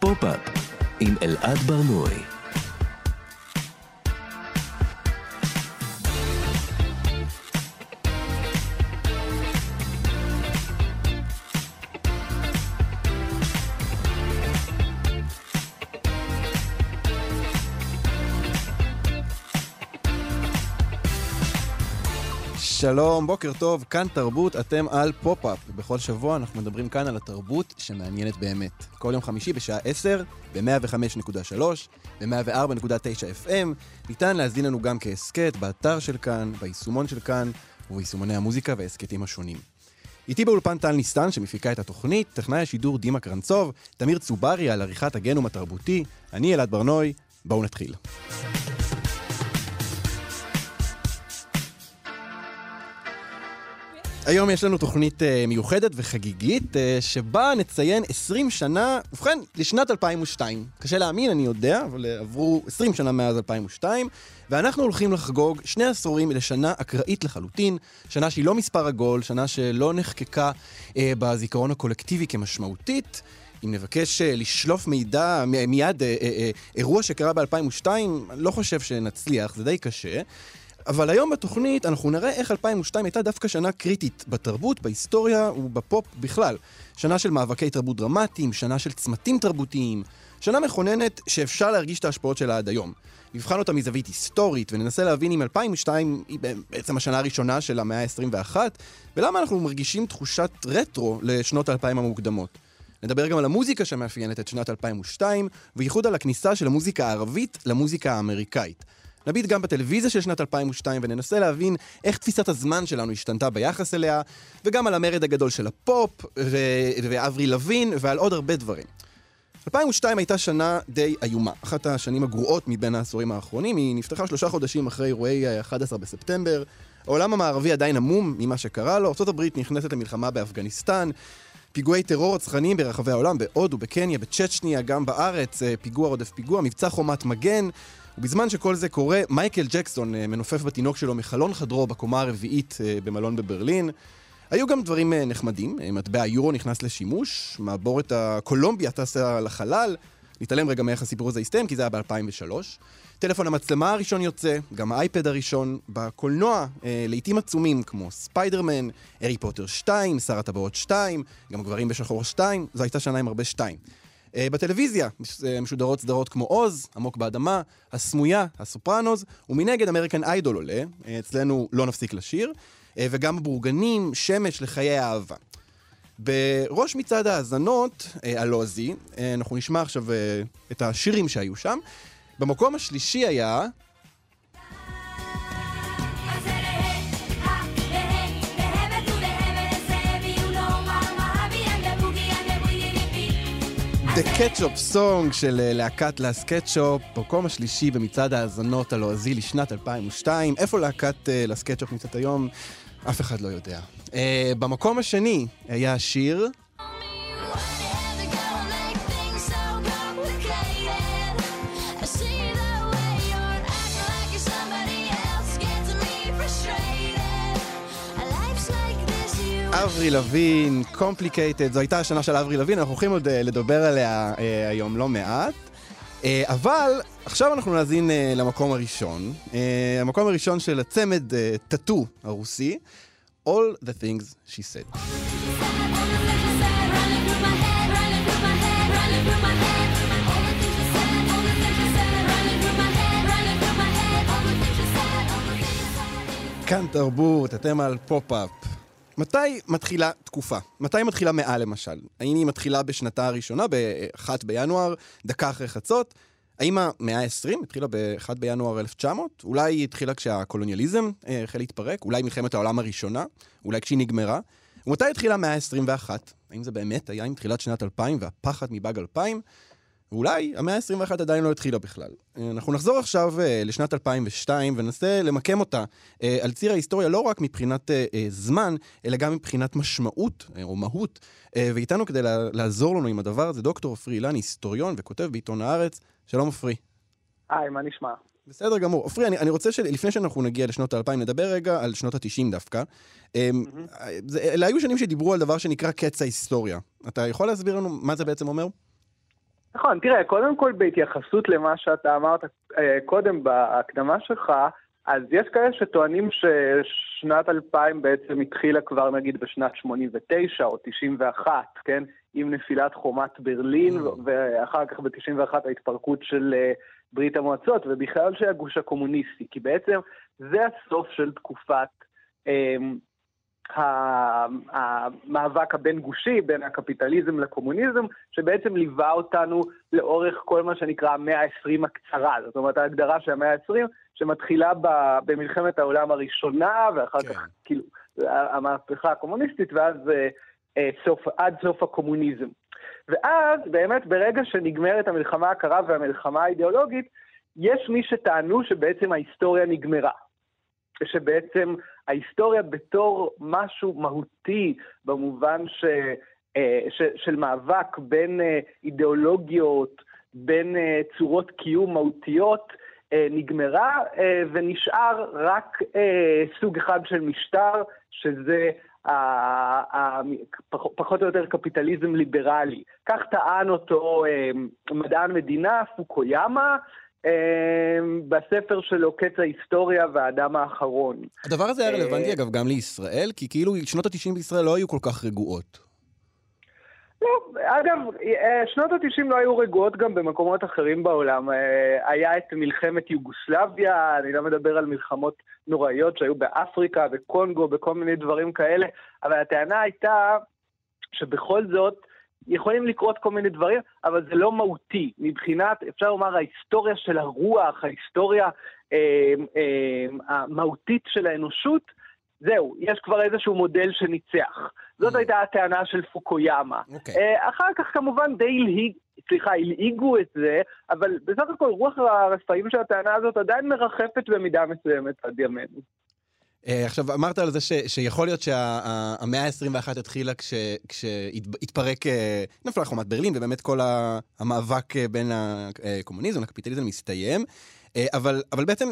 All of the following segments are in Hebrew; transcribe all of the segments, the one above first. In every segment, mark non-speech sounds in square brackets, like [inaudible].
פופ-אפ עם אלעד ברנועי. שלום, בוקר טוב, כאן תרבות, אתם על פופ-אפ. בכל שבוע אנחנו מדברים כאן על התרבות שמעניינת באמת. כל יום חמישי בשעה 10, ב-105.3, ב-104.9 FM. ניתן להזין לנו גם כהסכת באתר של כאן, ביישומון של כאן, וביישומוני המוזיקה וההסכתים השונים. איתי באולפן טל ניסטן, שמפיקה את התוכנית, טכנאי השידור דימה קרנצוב, תמיר צוברי על עריכת הגנום התרבותי, אני אלעד ברנוי, בואו נתחיל. היום יש לנו תוכנית uh, מיוחדת וחגיגית, uh, שבה נציין 20 שנה, ובכן, לשנת 2002. קשה להאמין, אני יודע, אבל uh, עברו 20 שנה מאז 2002, ואנחנו הולכים לחגוג שני עשורים לשנה אקראית לחלוטין, שנה שהיא לא מספר עגול, שנה שלא נחקקה uh, בזיכרון הקולקטיבי כמשמעותית. אם נבקש לשלוף מידע, מיד אירוע שקרה ב-2002, אני לא חושב שנצליח, זה די קשה. אבל היום בתוכנית אנחנו נראה איך 2002 הייתה דווקא שנה קריטית בתרבות, בהיסטוריה ובפופ בכלל. שנה של מאבקי תרבות דרמטיים, שנה של צמתים תרבותיים, שנה מכוננת שאפשר להרגיש את ההשפעות שלה עד היום. נבחן אותה מזווית היסטורית וננסה להבין אם 2002 היא בעצם השנה הראשונה של המאה ה-21, ולמה אנחנו מרגישים תחושת רטרו לשנות האלפיים המוקדמות. נדבר גם על המוזיקה שמאפיינת את שנת 2002, ובייחוד על הכניסה של המוזיקה הערבית למוזיקה האמריקאית. נביט גם בטלוויזיה של שנת 2002 וננסה להבין איך תפיסת הזמן שלנו השתנתה ביחס אליה, וגם על המרד הגדול של הפופ, ו- ואברי לוין, ועל עוד הרבה דברים. 2002 הייתה שנה די איומה, אחת השנים הגרועות מבין העשורים האחרונים, היא נפתחה שלושה חודשים אחרי אירועי 11 בספטמבר. העולם המערבי עדיין עמום ממה שקרה לו, ארה"ב נכנסת למלחמה באפגניסטן, פיגועי טרור רצחניים ברחבי העולם, בהודו, בקניה, בצ'צ'ניה, גם בארץ, אה, פיגוע רודף פיגוע, מבצע חומת מגן, ובזמן שכל זה קורה, מייקל ג'קסון אה, מנופף בתינוק שלו מחלון חדרו בקומה הרביעית אה, במלון בברלין. היו גם דברים אה, נחמדים, מטבע היורו נכנס לשימוש, מעבורת הקולומביה טסה לחלל, נתעלם רגע מאיך הסיפור הזה הסתיים, כי זה היה ב-2003. טלפון המצלמה הראשון יוצא, גם האייפוד הראשון, בקולנוע, אה, להיטים עצומים כמו ספיידרמן, הארי פוטר 2, שר הטבעות 2, גם גברים בשחור 2, זו הייתה שנה עם הרבה 2. אה, בטלוויזיה אה, משודרות סדרות כמו עוז, עמוק באדמה, הסמויה, הסופרנוז, ומנגד אמריקן איידול עולה, אה, אצלנו לא נפסיק לשיר, וגם בורגנים, שמש לחיי האהבה. בראש מצעד ההאזנות, הלועזי, אנחנו נשמע עכשיו את השירים שהיו שם. במקום השלישי היה The Ketchup Song של אה, להקת לס קטשופ, מקום השלישי במצעד ההאזנות הלועזי לשנת 2002. איפה להקת אה, לס קטשופ נמצאת היום? אף אחד לא יודע. Uh, במקום השני היה השיר... אברי לוין, Complicated, זו הייתה השנה של אברי לוין, אנחנו הולכים עוד אה, לדבר עליה אה, היום לא מעט. אה, אבל עכשיו אנחנו נאזין למקום הראשון. המקום הראשון של הצמד טאטו הרוסי, All the things she said. כאן תרבות, אתם על פופ-אפ. מתי מתחילה תקופה? מתי מתחילה מאה למשל? האם היא מתחילה בשנתה הראשונה, ב-1 בינואר, דקה אחרי חצות? האם המאה ה-20 התחילה ב-1 בינואר 1900? אולי היא התחילה כשהקולוניאליזם אה, החל להתפרק? אולי מלחמת העולם הראשונה? אולי כשהיא נגמרה? ומתי התחילה המאה ה-21? האם זה באמת היה עם תחילת שנת 2000 והפחד מבאג 2000? ואולי המאה ה-21 עדיין לא התחילה בכלל. אה, אנחנו נחזור עכשיו uh, לשנת 2002 וננסה למקם אותה uh, על ציר ההיסטוריה לא רק מבחינת זמן, אלא גם מבחינת משמעות או מהות. ואיתנו כדי לעזור לנו עם הדבר הזה, דוקטור עפרי אילן, היסטוריון וכותב בעיתון הארץ. שלום עפרי. היי, מה נשמע? בסדר גמור. עפרי, אני, אני רוצה שלפני שאנחנו נגיע לשנות ה-2000, נדבר רגע על שנות ה-90 דווקא. Mm-hmm. אלה היו שנים שדיברו על דבר שנקרא קץ ההיסטוריה. אתה יכול להסביר לנו מה זה בעצם אומר? נכון, תראה, קודם כל בהתייחסות למה שאתה אמרת אה, קודם בהקדמה שלך, אז יש כאלה שטוענים ששנת 2000 בעצם התחילה כבר נגיד בשנת 89 או 91, כן? עם נפילת חומת ברלין, mm. ואחר כך ב-91 ההתפרקות של אה, ברית המועצות, ובכלל של הגוש הקומוניסטי, כי בעצם זה הסוף של תקופת אמ, המאבק הבין-גושי בין הקפיטליזם לקומוניזם, שבעצם ליווה אותנו לאורך כל מה שנקרא המאה ה-20 הקצרה. זאת אומרת, ההגדרה של המאה ה-20, שמתחילה במלחמת העולם הראשונה, ואחר כן. כך, כאילו, המהפכה הקומוניסטית, ואז אה, סוף, עד סוף הקומוניזם. ואז, באמת, ברגע שנגמרת המלחמה הקרה והמלחמה האידיאולוגית, יש מי שטענו שבעצם ההיסטוריה נגמרה. שבעצם ההיסטוריה בתור משהו מהותי במובן ש, אה, ש, של מאבק בין אה, אידיאולוגיות, בין אה, צורות קיום מהותיות, נגמרה ונשאר רק סוג אחד של משטר, שזה פחות או יותר קפיטליזם ליברלי. כך טען אותו מדען מדינה, פוקויאמה, אמ, בספר שלו, קץ ההיסטוריה והאדם האחרון. הדבר הזה היה רלוונטי, אגב, גם לישראל, כי כאילו שנות ה-90 בישראל לא היו כל כך רגועות. לא, אגב, אה, שנות ה-90 לא היו רגועות גם במקומות אחרים בעולם. אה, היה את מלחמת יוגוסלביה, אני לא מדבר על מלחמות נוראיות שהיו באפריקה, בקונגו, בכל מיני דברים כאלה, אבל הטענה הייתה שבכל זאת, יכולים לקרות כל מיני דברים, אבל זה לא מהותי. מבחינת, אפשר לומר, ההיסטוריה של הרוח, ההיסטוריה אה, אה, המהותית של האנושות, זהו, יש כבר איזשהו מודל שניצח. זאת mm. הייתה הטענה של פוקויאמה. Okay. אוקיי. אה, אחר כך כמובן די הלהיג, סליחה, הלעיגו את זה, אבל בסך הכל רוח הרפאים של הטענה הזאת עדיין מרחפת במידה מסוימת עד ימינו. Uh, עכשיו, אמרת על זה ש, שיכול להיות שהמאה ה-21 התחילה כשהתפרק, uh, נפלה חומת ברלין, ובאמת כל המאבק uh, בין הקומוניזם לקפיטליזם מסתיים. אבל, אבל בעצם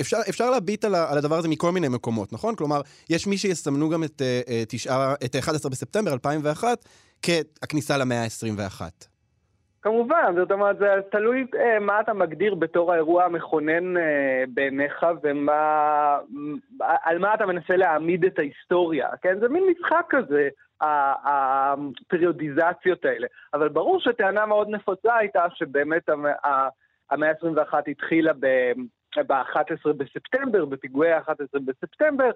אפשר, אפשר להביט על, על הדבר הזה מכל מיני מקומות, נכון? כלומר, יש מי שיסמנו גם את, תשעה, את 11 בספטמבר 2001 כהכניסה למאה ה-21. כמובן, זאת אומרת, זה תלוי אה, מה אתה מגדיר בתור האירוע המכונן אה, בעיניך ומה... על מה אתה מנסה להעמיד את ההיסטוריה, כן? זה מין משחק כזה, הפריודיזציות האלה. אבל ברור שטענה מאוד נפוצה הייתה שבאמת המאה ה-21 התחילה ב-11 בספטמבר, בפיגועי ה-11 בספטמבר,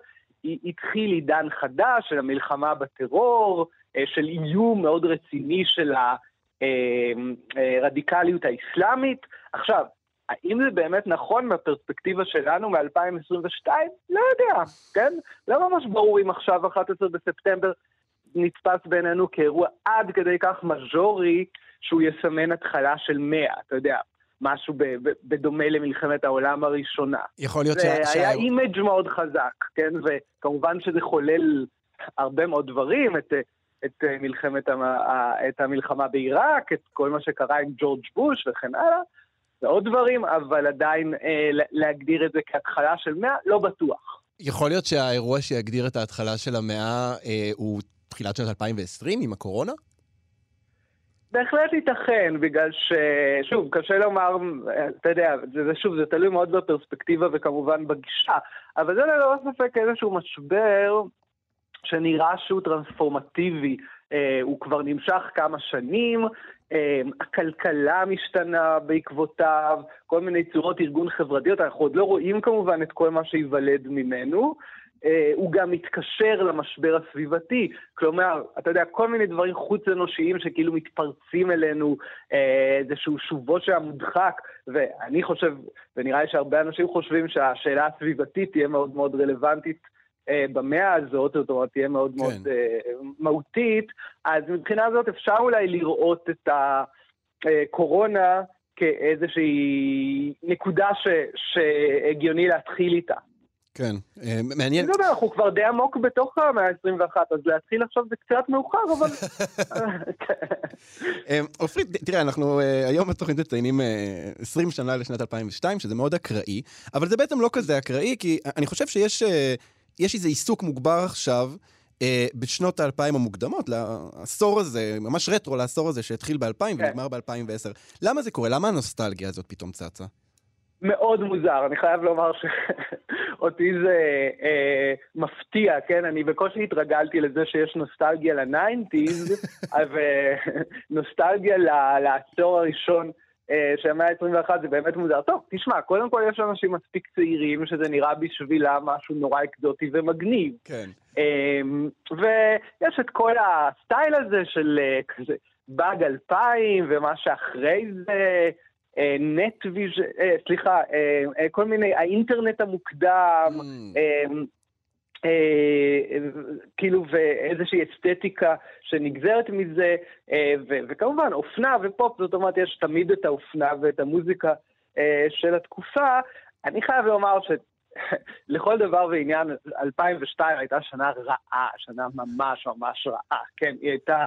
התחיל עידן חדש של המלחמה בטרור, אה, של איום מאוד רציני של ה... הרדיקליות אה, אה, האסלאמית. עכשיו, האם זה באמת נכון מהפרספקטיבה שלנו מ-2022? לא יודע, כן? לא ממש ברור אם עכשיו 11 בספטמבר נתפס בעינינו כאירוע עד כדי כך מז'ורי שהוא יסמן התחלה של 100, אתה יודע. משהו ב- ב- בדומה למלחמת העולם הראשונה. יכול להיות שה... זה היה image מאוד חזק, כן? וכמובן שזה חולל הרבה מאוד דברים, את את אה, מלחמת, את המלחמה בעיראק, את כל מה שקרה עם ג'ורג' בוש וכן הלאה, ועוד דברים, אבל עדיין אה, להגדיר את זה כהתחלה של מאה, לא בטוח. יכול להיות שהאירוע שיגדיר את ההתחלה של המאה אה, הוא תחילת שנת 2020 עם הקורונה? בהחלט ייתכן, בגלל ש... שוב, קשה לומר, אתה יודע, זה, זה שוב, זה תלוי מאוד בפרספקטיבה וכמובן בגישה, אבל זה ללא ספק איזשהו משבר שנראה שהוא טרנספורמטיבי, אה, הוא כבר נמשך כמה שנים, אה, הכלכלה משתנה בעקבותיו, כל מיני צורות ארגון חברתיות, אנחנו עוד לא רואים כמובן את כל מה שייוולד ממנו. אה, הוא גם מתקשר למשבר הסביבתי, כלומר, אתה יודע, כל מיני דברים חוץ-אנושיים שכאילו מתפרצים אלינו, אה, איזשהו שובו שהיה מודחק, ואני חושב, ונראה לי שהרבה אנשים חושבים שהשאלה הסביבתית תהיה מאוד מאוד רלוונטית במאה הזאת, זאת אומרת, תהיה מאוד כן. מאוד אה, מהותית, אז מבחינה זאת אפשר אולי לראות את הקורונה כאיזושהי נקודה ש, שהגיוני להתחיל איתה. כן, אה, מעניין. אני יודע, אנחנו כבר די עמוק בתוך המאה ה-21, אז להתחיל עכשיו זה קצת מאוחר, אבל... [laughs] [laughs] עופרי, תראה, אנחנו היום בתוכנית מציינים 20 שנה לשנת 2002, שזה מאוד אקראי, אבל זה בעצם לא כזה אקראי, כי אני חושב שיש יש איזה עיסוק מוגבר עכשיו אה, בשנות האלפיים המוקדמות, לעשור הזה, ממש רטרו לעשור הזה שהתחיל ב-2000 כן. ונגמר ב-2010. למה זה קורה? למה הנוסטלגיה הזאת פתאום צצה? מאוד מוזר, אני חייב לומר שאותי זה אה, מפתיע, כן? אני בקושי התרגלתי לזה שיש נוסטלגיה ל nineties, [laughs] ונוסטלגיה לעשור הראשון אה, של המאה ה-21 זה באמת מוזר. טוב, תשמע, קודם כל יש אנשים מספיק צעירים שזה נראה בשבילם משהו נורא אקזוטי ומגניב. כן. אה, ויש את כל ה style הזה של אה, כזה באג 2000 ומה שאחרי זה. נט ויז'ן, סליחה, כל מיני, האינטרנט המוקדם, mm. אה, כאילו, ואיזושהי אסתטיקה שנגזרת מזה, אה, וכמובן, אופנה ופופ, זאת אומרת, יש תמיד את האופנה ואת המוזיקה אה, של התקופה. אני חייב לומר שלכל [laughs] דבר ועניין, 2002 הייתה שנה רעה, שנה ממש ממש רעה, כן, היא הייתה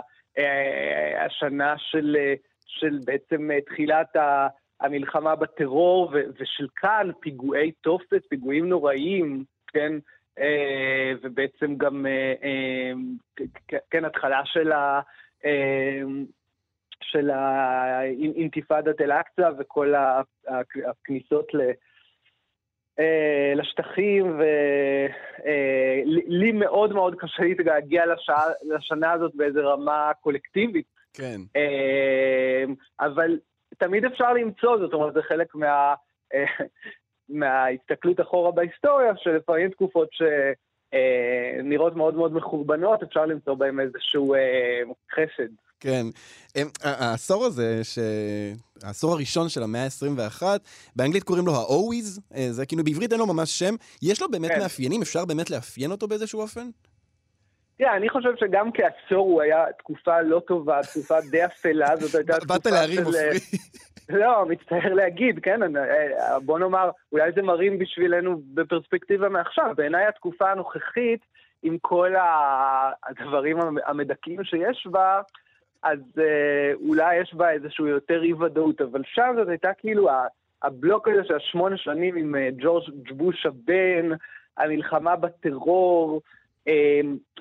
השנה של, של בעצם תחילת ה... המלחמה בטרור, ושל כאן פיגועי תופת, פיגועים נוראיים, כן, אה, ובעצם גם, אה, אה, כן, התחלה של ה... של האינתיפאדת אל-אקצא וכל הכניסות ל... לשטחים, ולי מאוד מאוד קשה להתגעגע לשנה הזאת באיזה רמה קולקטיבית. כן. אבל תמיד אפשר למצוא, זאת אומרת, זה חלק מה... מההסתכלות אחורה בהיסטוריה, שלפעמים תקופות שנראות אה, מאוד מאוד מחורבנות, אפשר למצוא בהן איזשהו אה, חסד. כן. העשור הזה, ש... העשור הראשון של המאה ה-21, באנגלית קוראים לו ה-Always, אה, זה כאילו בעברית אין לו ממש שם. יש לו באמת כן. מאפיינים? אפשר באמת לאפיין אותו באיזשהו אופן? תראה, אני חושב שגם כעשור הוא היה תקופה לא טובה, תקופה די אפלה, זאת הייתה תקופה של... באת להרים עופרי. לא, מצטער להגיד, כן, אה, בוא נאמר, אולי זה מרים בשבילנו בפרספקטיבה מעכשיו. בעיניי התקופה הנוכחית, עם כל הדברים המדכאים שיש בה, אז אה, אולי יש בה איזשהו יותר אי-ודאות, אבל שם זאת הייתה כאילו הבלוק הזה של השמונה שנים עם אה, ג'ורג' בוש הבן, המלחמה בטרור,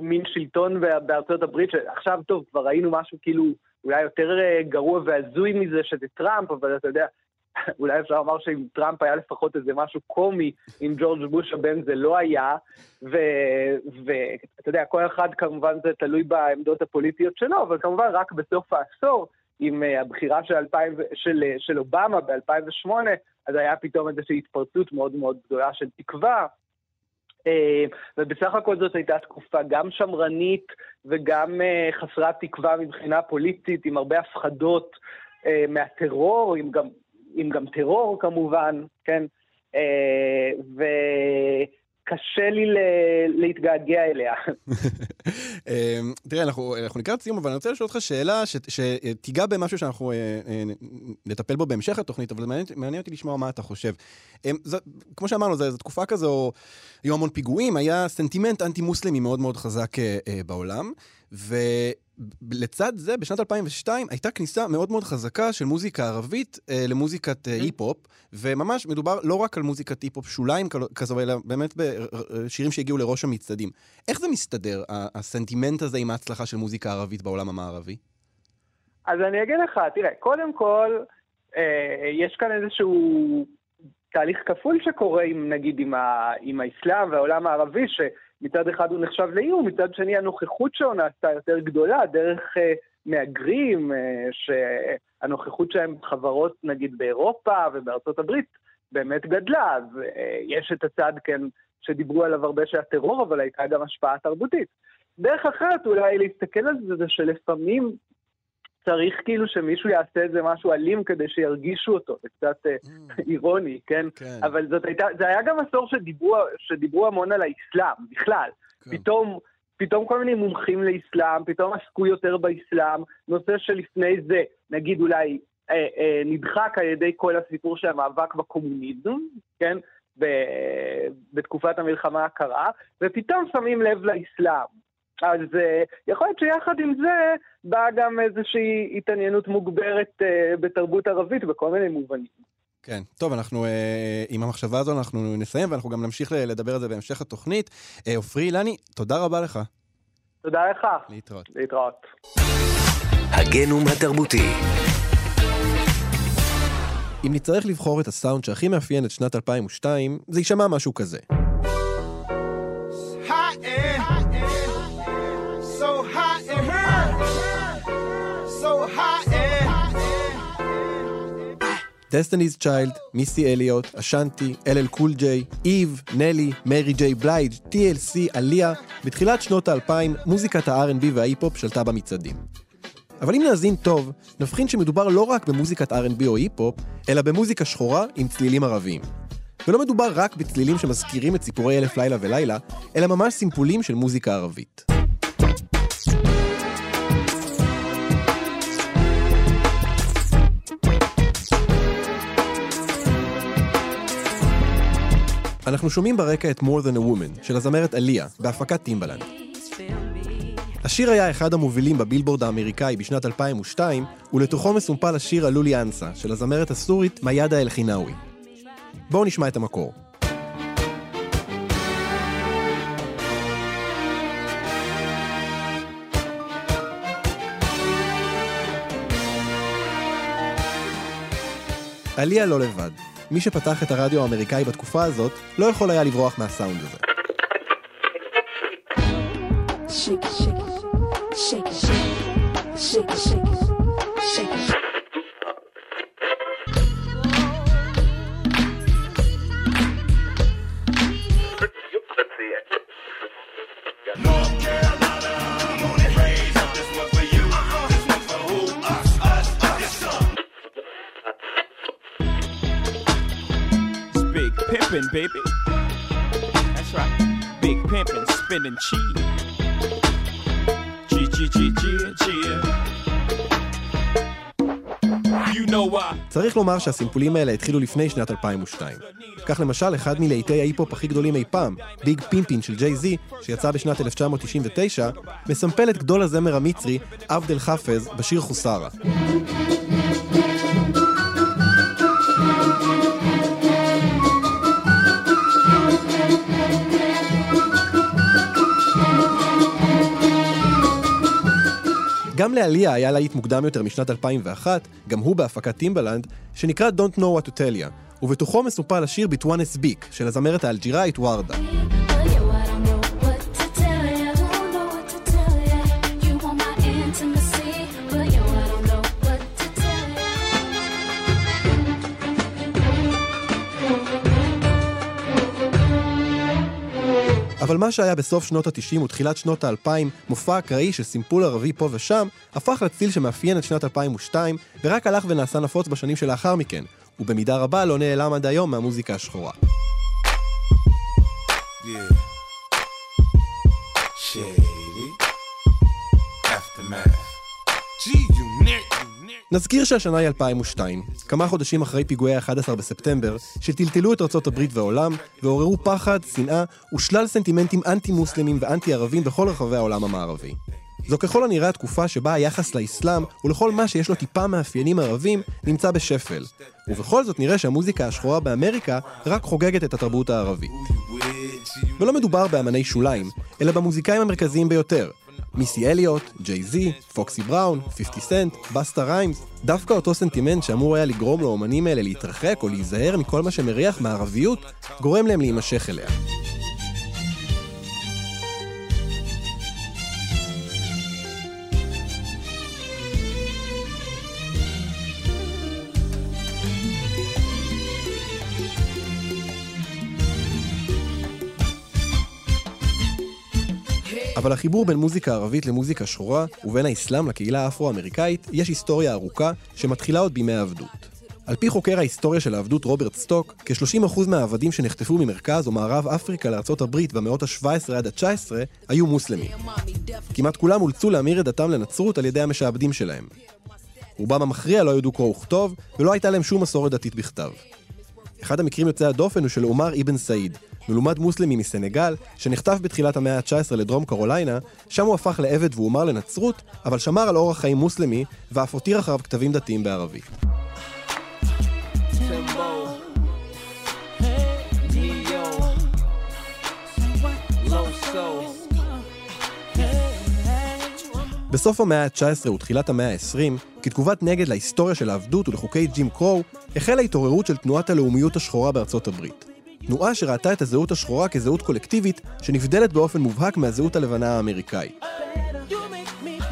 מין שלטון בארצות הברית, שעכשיו טוב, כבר ראינו משהו כאילו אולי יותר אה, גרוע והזוי מזה שזה טראמפ, אבל אתה יודע, [laughs] אולי אפשר לומר שאם טראמפ היה לפחות איזה משהו קומי, עם ג'ורג' בוש הבן זה לא היה, ואתה יודע, כל אחד כמובן זה תלוי בעמדות הפוליטיות שלו, אבל כמובן רק בסוף העשור, עם uh, הבחירה של, 2000, של, של אובמה ב-2008, אז היה פתאום איזושהי התפרצות מאוד מאוד גדולה של תקווה, אה, ובסך הכל זאת הייתה תקופה גם שמרנית וגם אה, חסרת תקווה מבחינה פוליטית, עם הרבה הפחדות אה, מהטרור, עם גם, עם גם טרור כמובן, כן? ו... קשה לי להתגעגע אליה. [laughs] אמ, תראה, אנחנו, לקראת סיום, אבל אני רוצה לשאול אותך שאלה שתיגע במשהו שאנחנו אה, אה, נטפל בו בהמשך התוכנית, אבל מעניין, אותי לשמוע מה אתה חושב. אמ, כמו שאמרנו, זו תקופה כזו, היו המון פיגועים, היה סנטימנט אנטי-מוסלמי מאוד מאוד חזק אה, בעולם, ו... לצד זה, בשנת 2002 הייתה כניסה מאוד מאוד חזקה של מוזיקה ערבית אה, למוזיקת אה, היפ-הופ, וממש מדובר לא רק על מוזיקת היפ-הופ שוליים כזו, אלא באמת בשירים שהגיעו לראש המצעדים. איך זה מסתדר, הסנטימנט הזה עם ההצלחה של מוזיקה ערבית בעולם המערבי? אז אני אגיד לך, תראה, קודם כל, אה, יש כאן איזשהו תהליך כפול שקורה עם, נגיד, עם, ה, עם האסלאם והעולם הערבי, ש... מצד אחד הוא נחשב לאיום, מצד שני הנוכחות שלו נעשתה יותר גדולה, דרך uh, מהגרים, uh, שהנוכחות שלהם בחברות, נגיד באירופה ובארצות הברית, באמת גדלה. אז uh, יש את הצד, כן, שדיברו עליו הרבה של הטרור, אבל הייתה גם השפעה תרבותית. דרך אחרת אולי להסתכל על זה, זה שלפעמים צריך כאילו שמישהו יעשה איזה משהו אלים כדי שירגישו אותו, זה קצת אה, mm. אירוני, כן? כן? אבל זאת הייתה, זה היה גם עשור שדיברו, שדיברו המון על האסלאם, בכלל. כן. פתאום, פתאום כל מיני מומחים לאסלאם, פתאום עסקו יותר באסלאם, נושא שלפני זה, נגיד אולי אה, אה, נדחק על ידי כל הסיפור של המאבק בקומוניזם, כן? ב, בתקופת המלחמה הקרה, ופתאום שמים לב לאסלאם. אז uh, יכול להיות שיחד עם זה באה גם איזושהי התעניינות מוגברת uh, בתרבות ערבית בכל מיני מובנים. כן, טוב, אנחנו uh, עם המחשבה הזו אנחנו נסיים ואנחנו גם נמשיך לדבר על זה בהמשך התוכנית. עופרי uh, אילני, תודה רבה לך. תודה לך. להתראות. להתראות. הגנום התרבותי. אם נצטרך לבחור את הסאונד שהכי מאפיין את שנת 2002, זה יישמע משהו כזה. Destiny's Child, מיסי אליוט, אשנטי, אל קול ג'יי, איב, נלי, מרי ג'יי בלייג', TLC, עליה, בתחילת שנות האלפיים, מוזיקת ה-R&B וההיפ-הופ שלטה במצעדים. אבל אם נאזין טוב, נבחין שמדובר לא רק במוזיקת R&B או היפ-הופ, אלא במוזיקה שחורה עם צלילים ערביים. ולא מדובר רק בצלילים שמזכירים את סיפורי אלף לילה ולילה, אלא ממש סימפולים של מוזיקה ערבית. אנחנו שומעים ברקע את More Than a Woman של הזמרת עליה, בהפקת טימבלנד. השיר היה אחד המובילים בבילבורד האמריקאי בשנת 2002, ולתוכו מסומפל השיר הלולי אנסה של הזמרת הסורית מיאדה אל-חינאווי. בואו נשמע את המקור. עליה לא לבד. מי שפתח את הרדיו האמריקאי בתקופה הזאת, לא יכול היה לברוח מהסאונד הזה. shake shake shake shake baby. That's right. Big pimpin', spinning cheese. צריך לומר שהסימפולים האלה התחילו לפני שנת 2002. כך למשל, אחד מלהיטי ההיפ-הופ הכי גדולים אי פעם, ביג פימפין של ג'יי זי, שיצא בשנת 1999, מסמפל את גדול הזמר המצרי, עבד אל חאפז, בשיר חוסרה. גם לעליה היה להיט מוקדם יותר משנת 2001, גם הוא בהפקת טימבלנד, שנקרא Don't Know What to Tell Ya, ובתוכו מסופל השיר ביטואן ביק של הזמרת האלג'יראית וורדה. אבל מה שהיה בסוף שנות ה-90 ותחילת שנות ה-2000, מופע אקראי של סימפול ערבי פה ושם, הפך לצליל שמאפיין את שנת 2002, ורק הלך ונעשה נפוץ בשנים שלאחר מכן, ובמידה רבה לא נעלם עד היום מהמוזיקה השחורה. Yeah. Shady. נזכיר שהשנה היא 2002, כמה חודשים אחרי פיגועי ה-11 בספטמבר, שטלטלו את ארצות הברית והעולם, ועוררו פחד, שנאה ושלל סנטימנטים אנטי-מוסלמים ואנטי-ערבים בכל רחבי העולם המערבי. זו ככל הנראה התקופה שבה היחס לאסלאם ולכל מה שיש לו טיפה מאפיינים ערבים נמצא בשפל. ובכל זאת נראה שהמוזיקה השחורה באמריקה רק חוגגת את התרבות הערבית. ולא מדובר באמני שוליים, אלא במוזיקאים המרכזיים ביותר. מיסי אליוט, ג'יי זי, פוקסי בראון, 50 סנט, בסטה ריימס, דווקא אותו סנטימנט שאמור היה לגרום לאומנים האלה להתרחק או להיזהר מכל מה שמריח מערביות, גורם להם להימשך אליה. אבל החיבור בין מוזיקה ערבית למוזיקה שחורה, ובין האסלאם לקהילה האפרו-אמריקאית, יש היסטוריה ארוכה שמתחילה עוד בימי העבדות. על פי חוקר ההיסטוריה של העבדות רוברט סטוק, כ-30% מהעבדים שנחטפו ממרכז או מערב אפריקה לארצות הברית במאות ה-17 עד ה-19 היו מוסלמים. כמעט כולם אולצו להמיר את דתם לנצרות על ידי המשעבדים שלהם. רובם המכריע לא ידעו קרוא וכתוב, ולא הייתה להם שום מסורת דתית בכתב. אחד המקרים יוצאי הדופן הוא של עומר אבן סעיד, מלומד מוסלמי מסנגל, שנחטף בתחילת המאה ה-19 לדרום קרוליינה, שם הוא הפך לעבד והומר לנצרות, אבל שמר על אורח חיים מוסלמי, ואף הותיר אחריו כתבים דתיים בערבית. בסוף המאה ה-19 ותחילת המאה ה-20, כתגובת נגד להיסטוריה של העבדות ולחוקי ג'ים קרו, החלה התעוררות של תנועת הלאומיות השחורה בארצות הברית. תנועה שראתה את הזהות השחורה כזהות קולקטיבית שנבדלת באופן מובהק מהזהות הלבנה האמריקאית.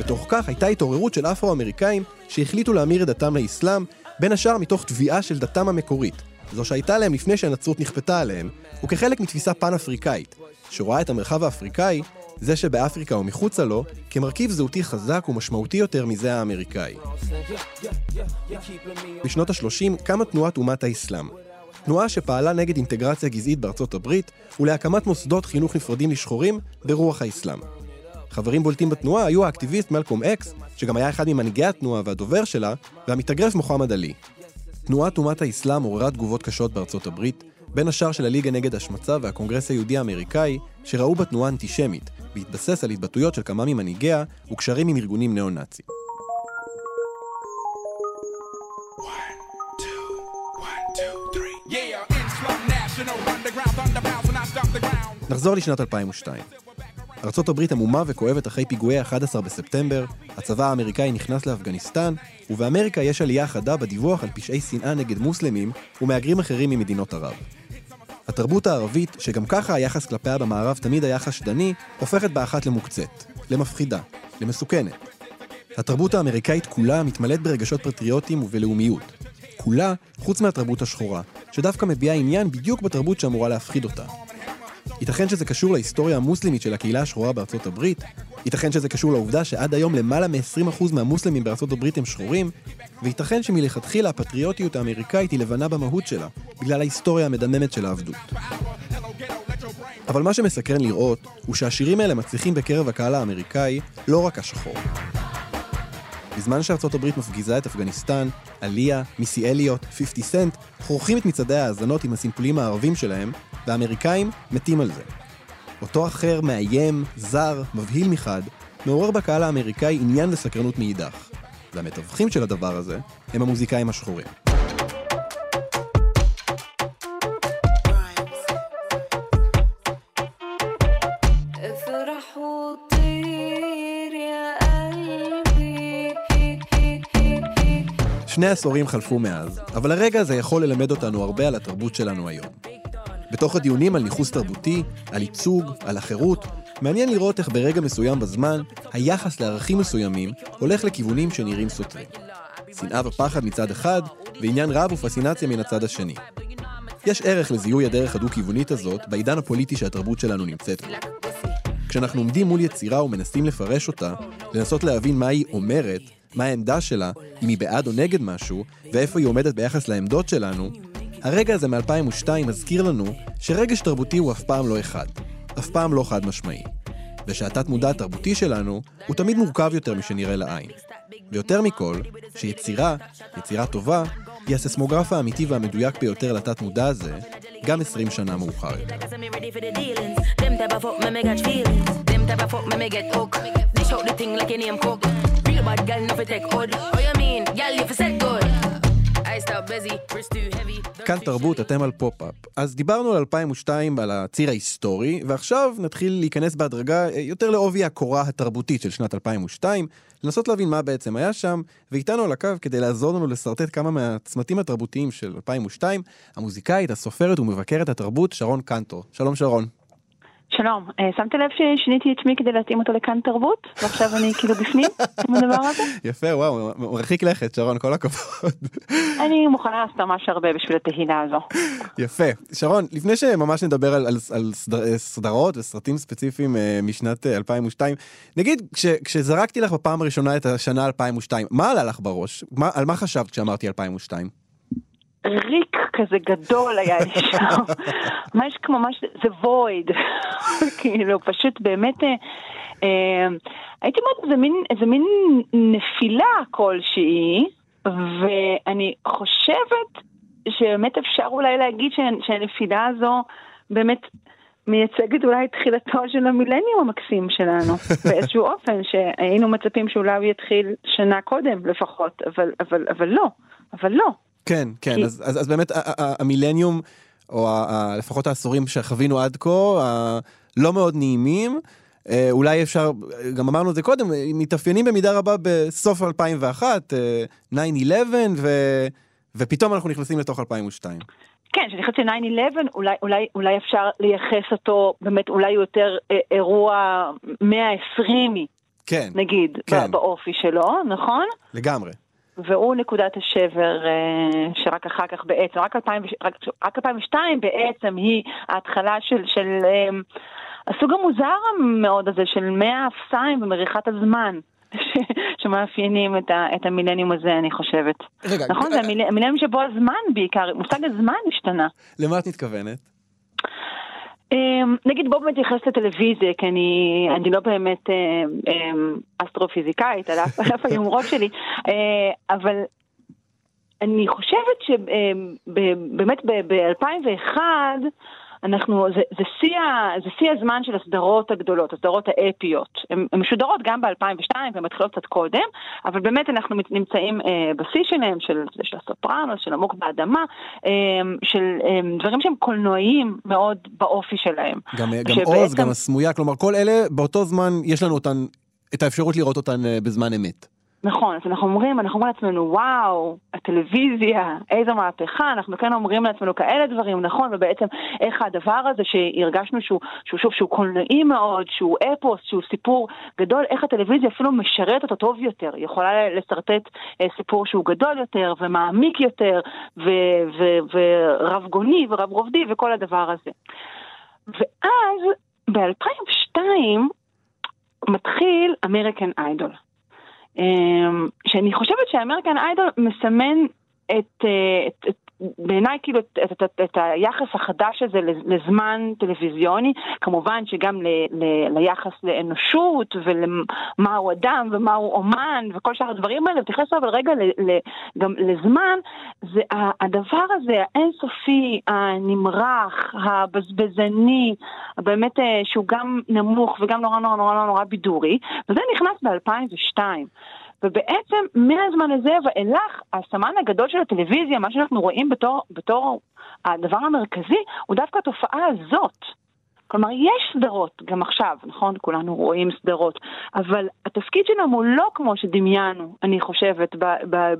בתוך כך הייתה התעוררות של אפרו-אמריקאים שהחליטו להמיר את דתם לאסלאם, בין השאר מתוך תביעה של דתם המקורית, זו שהייתה להם לפני שהנצרות נכפתה עליהם, וכחלק מתפיסה פן-אפריקאית, שרואה את המרחב האפריקאי, זה שבאפריקה או מחוצה לו, כמרכיב זהותי חזק ומשמעותי יותר מזה האמריקאי. בשנות ה-30 קמה תנועת אומת האסלאם. תנועה שפעלה נגד אינטגרציה גזעית בארצות הברית ולהקמת מוסדות חינוך נפרדים לשחורים ברוח האסלאם. חברים בולטים בתנועה היו האקטיביסט מלקום אקס, שגם היה אחד ממנהיגי התנועה והדובר שלה, והמתאגרף מוחמד עלי. תנועת אומת האסלאם עוררה תגובות קשות בארצות הברית, בין השאר של הליגה נגד השמצה והקונגרס היהודי האמריקאי, שראו בה תנועה אנטישמית, בהתבסס על התבטאויות של כמה ממנהיגיה וקשרים עם ארגונים ניאו-נאציים. נחזור לשנת 2002. ארצות הברית עמומה וכואבת אחרי פיגועי 11 בספטמבר, הצבא האמריקאי נכנס לאפגניסטן, ובאמריקה יש עלייה חדה בדיווח על פשעי שנאה נגד מוסלמים ומהגרים אחרים ממדינות ערב. התרבות הערבית, שגם ככה היחס כלפיה במערב תמיד היה חשדני, הופכת באחת למוקצת, למפחידה, למסוכנת. התרבות האמריקאית כולה מתמלאת ברגשות פטריוטיים ובלאומיות. כולה, חוץ מהתרבות השחורה, שדווקא מביעה עניין בדיוק בתרבות שאמורה להפחיד אותה. ייתכן שזה קשור להיסטוריה המוסלמית של הקהילה השחורה בארצות הברית, ייתכן שזה קשור לעובדה שעד היום למעלה מ-20% מהמוסלמים בארצות הברית הם שחורים, וייתכן שמלכתחילה הפטריוטיות האמריקאית היא לבנה במהות שלה, בגלל ההיסטוריה המדממת של העבדות. אבל מה שמסקרן לראות, הוא שהשירים האלה מצליחים בקרב הקהל האמריקאי לא רק השחור. בזמן שארצות הברית מפגיזה את אפגניסטן, עליה, מיסי אליוט, 50 סנט, חורכים את מצעדי ההאזנות עם הסימפולים הערבים שלהם, והאמריקאים מתים על זה. אותו אחר מאיים, זר, מבהיל מחד, מעורר בקהל האמריקאי עניין וסקרנות מאידך. והמתווכים של הדבר הזה הם המוזיקאים השחורים. שני עשורים חלפו מאז, אבל הרגע הזה יכול ללמד אותנו הרבה על התרבות שלנו היום. בתוך הדיונים על ניכוס תרבותי, על ייצוג, על החירות, מעניין לראות איך ברגע מסוים בזמן, היחס לערכים מסוימים הולך לכיוונים שנראים סותרים. שנאה ופחד מצד אחד, ועניין רב ופסינציה מן הצד השני. יש ערך לזיהוי הדרך הדו-כיוונית הזאת בעידן הפוליטי שהתרבות שלנו נמצאת בו. כשאנחנו עומדים מול יצירה ומנסים לפרש אותה, לנסות להבין מה היא אומרת, מה העמדה שלה, אם היא בעד או נגד משהו, ואיפה היא עומדת ביחס לעמדות שלנו, הרגע הזה מ-2002 מזכיר לנו שרגש תרבותי הוא אף פעם לא אחד, אף פעם לא חד משמעי. ושהתת מודע התרבותי שלנו הוא תמיד מורכב יותר משנראה לעין. ויותר מכל, שיצירה, יצירה טובה, היא הסיסמוגרף האמיתי והמדויק ביותר לתת מודע הזה, גם 20 שנה מאוחר יותר. You כאן תרבות, אתם על פופ-אפ. אז דיברנו על 2002, על הציר ההיסטורי, ועכשיו נתחיל להיכנס בהדרגה אה, יותר לעובי הקורה התרבותית של שנת 2002, לנסות להבין מה בעצם היה שם, ואיתנו על הקו כדי לעזור לנו לשרטט כמה מהצמתים התרבותיים של 2002, המוזיקאית, הסופרת ומבקרת התרבות שרון קנטור. שלום שרון. שלום, אה, שמת לב ששיניתי את שמי כדי להתאים אותו לכאן תרבות? ועכשיו אני כאילו בפנים עם הדבר הזה? [laughs] יפה, וואו, מרחיק לכת, שרון, כל הכבוד. אני מוכנה לעשות ממש הרבה בשביל התהילה הזו. יפה. שרון, לפני שממש נדבר על, על, על סדר, סדרות וסרטים ספציפיים אה, משנת אה, 2002, נגיד, כש, כשזרקתי לך בפעם הראשונה את השנה 2002, מה עלה לך בראש? מה, על מה חשבת כשאמרתי 2002? ריק כזה גדול היה לי שם. [laughs] ממש כמו ממש, זה וויד. [laughs] כאילו, פשוט באמת, אה, אה, הייתי אומרת, זה מין, מין נפילה כלשהי, ואני חושבת שבאמת אפשר אולי להגיד שה- שהנפילה הזו באמת מייצגת אולי את תחילתו של המילניום המקסים שלנו, [laughs] באיזשהו אופן, שהיינו מצפים שאולי הוא יתחיל שנה קודם לפחות, אבל, אבל, אבל לא, אבל לא. כן, כן, כי- אז, אז, אז באמת המילניום, או ה- לפחות העשורים שחווינו עד כה, לא מאוד נעימים. אה, אולי אפשר, גם אמרנו את זה קודם, מתאפיינים במידה רבה בסוף 2001, אה, 9-11, ו, ופתאום אנחנו נכנסים לתוך 2002. כן, כשאני חושבת ש-9-11, אולי, אולי, אולי אפשר לייחס אותו, באמת, אולי הוא יותר אה, אירוע 120 כן, נגיד. כן. באופי שלו, נכון? לגמרי. והוא נקודת השבר אה, שרק אחר כך בעצם, רק, 2000, רק, רק 2002 בעצם היא ההתחלה של, של אה, הסוג המוזר מאוד הזה של מאה אפסיים ומריחת הזמן. שמאפיינים את, ה, את המילניום הזה, אני חושבת. רגע, נכון? זה המיל- המילניום שבו הזמן בעיקר, מושג הזמן השתנה. למה את מתכוונת? אמ, נגיד בוא באמת נתייחס לטלוויזיה, כי אני, אני לא באמת אמ, אמ, אסטרופיזיקאית, על אף היומרות שלי, אה, אבל אני חושבת שבאמת ב-2001, אנחנו, זה, זה, שיא, זה שיא הזמן של הסדרות הגדולות, הסדרות האפיות. הן משודרות גם ב-2002 והן מתחילות קצת קודם, אבל באמת אנחנו נמצאים אה, בשיא שלהם, של, של הסופרנוס, של עמוק באדמה, אה, של אה, דברים שהם קולנועיים מאוד באופי שלהם. גם, גם שבעצם- עוז, גם הסמויה, כלומר כל אלה באותו זמן יש לנו אותן, את האפשרות לראות אותן אה, בזמן אמת. נכון, אז אנחנו אומרים, אנחנו אומרים לעצמנו, וואו, הטלוויזיה, איזו מהפכה, אנחנו כן אומרים לעצמנו כאלה דברים, נכון, ובעצם איך הדבר הזה שהרגשנו שהוא, שהוא שוב, שהוא קולנועי מאוד, שהוא אפוס, שהוא סיפור גדול, איך הטלוויזיה אפילו משרתת אותו טוב יותר, היא יכולה לשרטט אה, סיפור שהוא גדול יותר ומעמיק יותר ורב גוני ורב רובדי וכל הדבר הזה. ואז ב-2002 מתחיל אמריקן איידול. אמ, שאני חושבת שאמריקן איידול מסמן את, אה, את, את בעיניי כאילו את, את, את, את היחס החדש הזה לזמן טלוויזיוני, כמובן שגם ל, ל, ליחס לאנושות ולמהו אדם ומהו אומן וכל שאר הדברים האלה, ותתייחס אבל רגע ל, ל, גם לזמן, זה הדבר הזה האינסופי, הנמרח, הבזבזני, באמת אה, שהוא גם נמוך וגם נורא נורא נורא נורא, נורא בידורי, וזה נכנס ב-2002. ובעצם מהזמן הזה ואילך, הסמן הגדול של הטלוויזיה, מה שאנחנו רואים בתור, בתור הדבר המרכזי, הוא דווקא התופעה הזאת. כלומר, יש סדרות, גם עכשיו, נכון? כולנו רואים סדרות, אבל התפקיד שלהם הוא לא כמו שדמיינו, אני חושבת,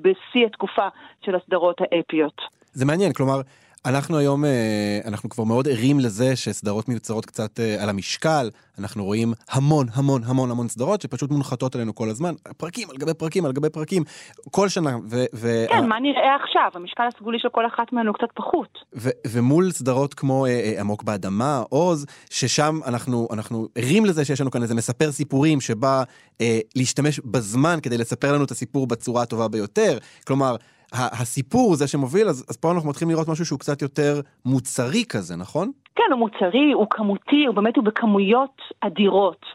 בשיא התקופה של הסדרות האפיות. זה מעניין, כלומר, אנחנו היום, אה, אנחנו כבר מאוד ערים לזה שסדרות מיוצרות קצת אה, על המשקל, אנחנו רואים המון המון המון המון סדרות שפשוט מונחתות עלינו כל הזמן, פרקים על גבי פרקים על גבי פרקים, כל שנה, ו... ו- כן, מה נראה עכשיו? המשקל הסגולי של כל אחת מהן הוא קצת פחות. ו- ומול סדרות כמו אה, עמוק באדמה, עוז, ששם אנחנו, אנחנו ערים לזה שיש לנו כאן איזה מספר סיפורים שבא אה, להשתמש בזמן כדי לספר לנו את הסיפור בצורה הטובה ביותר. כלומר, הסיפור זה שמוביל, אז, אז פה אנחנו מתחילים לראות משהו שהוא קצת יותר מוצרי כזה, נכון? כן, הוא מוצרי, הוא כמותי, הוא באמת הוא בכמויות אדירות.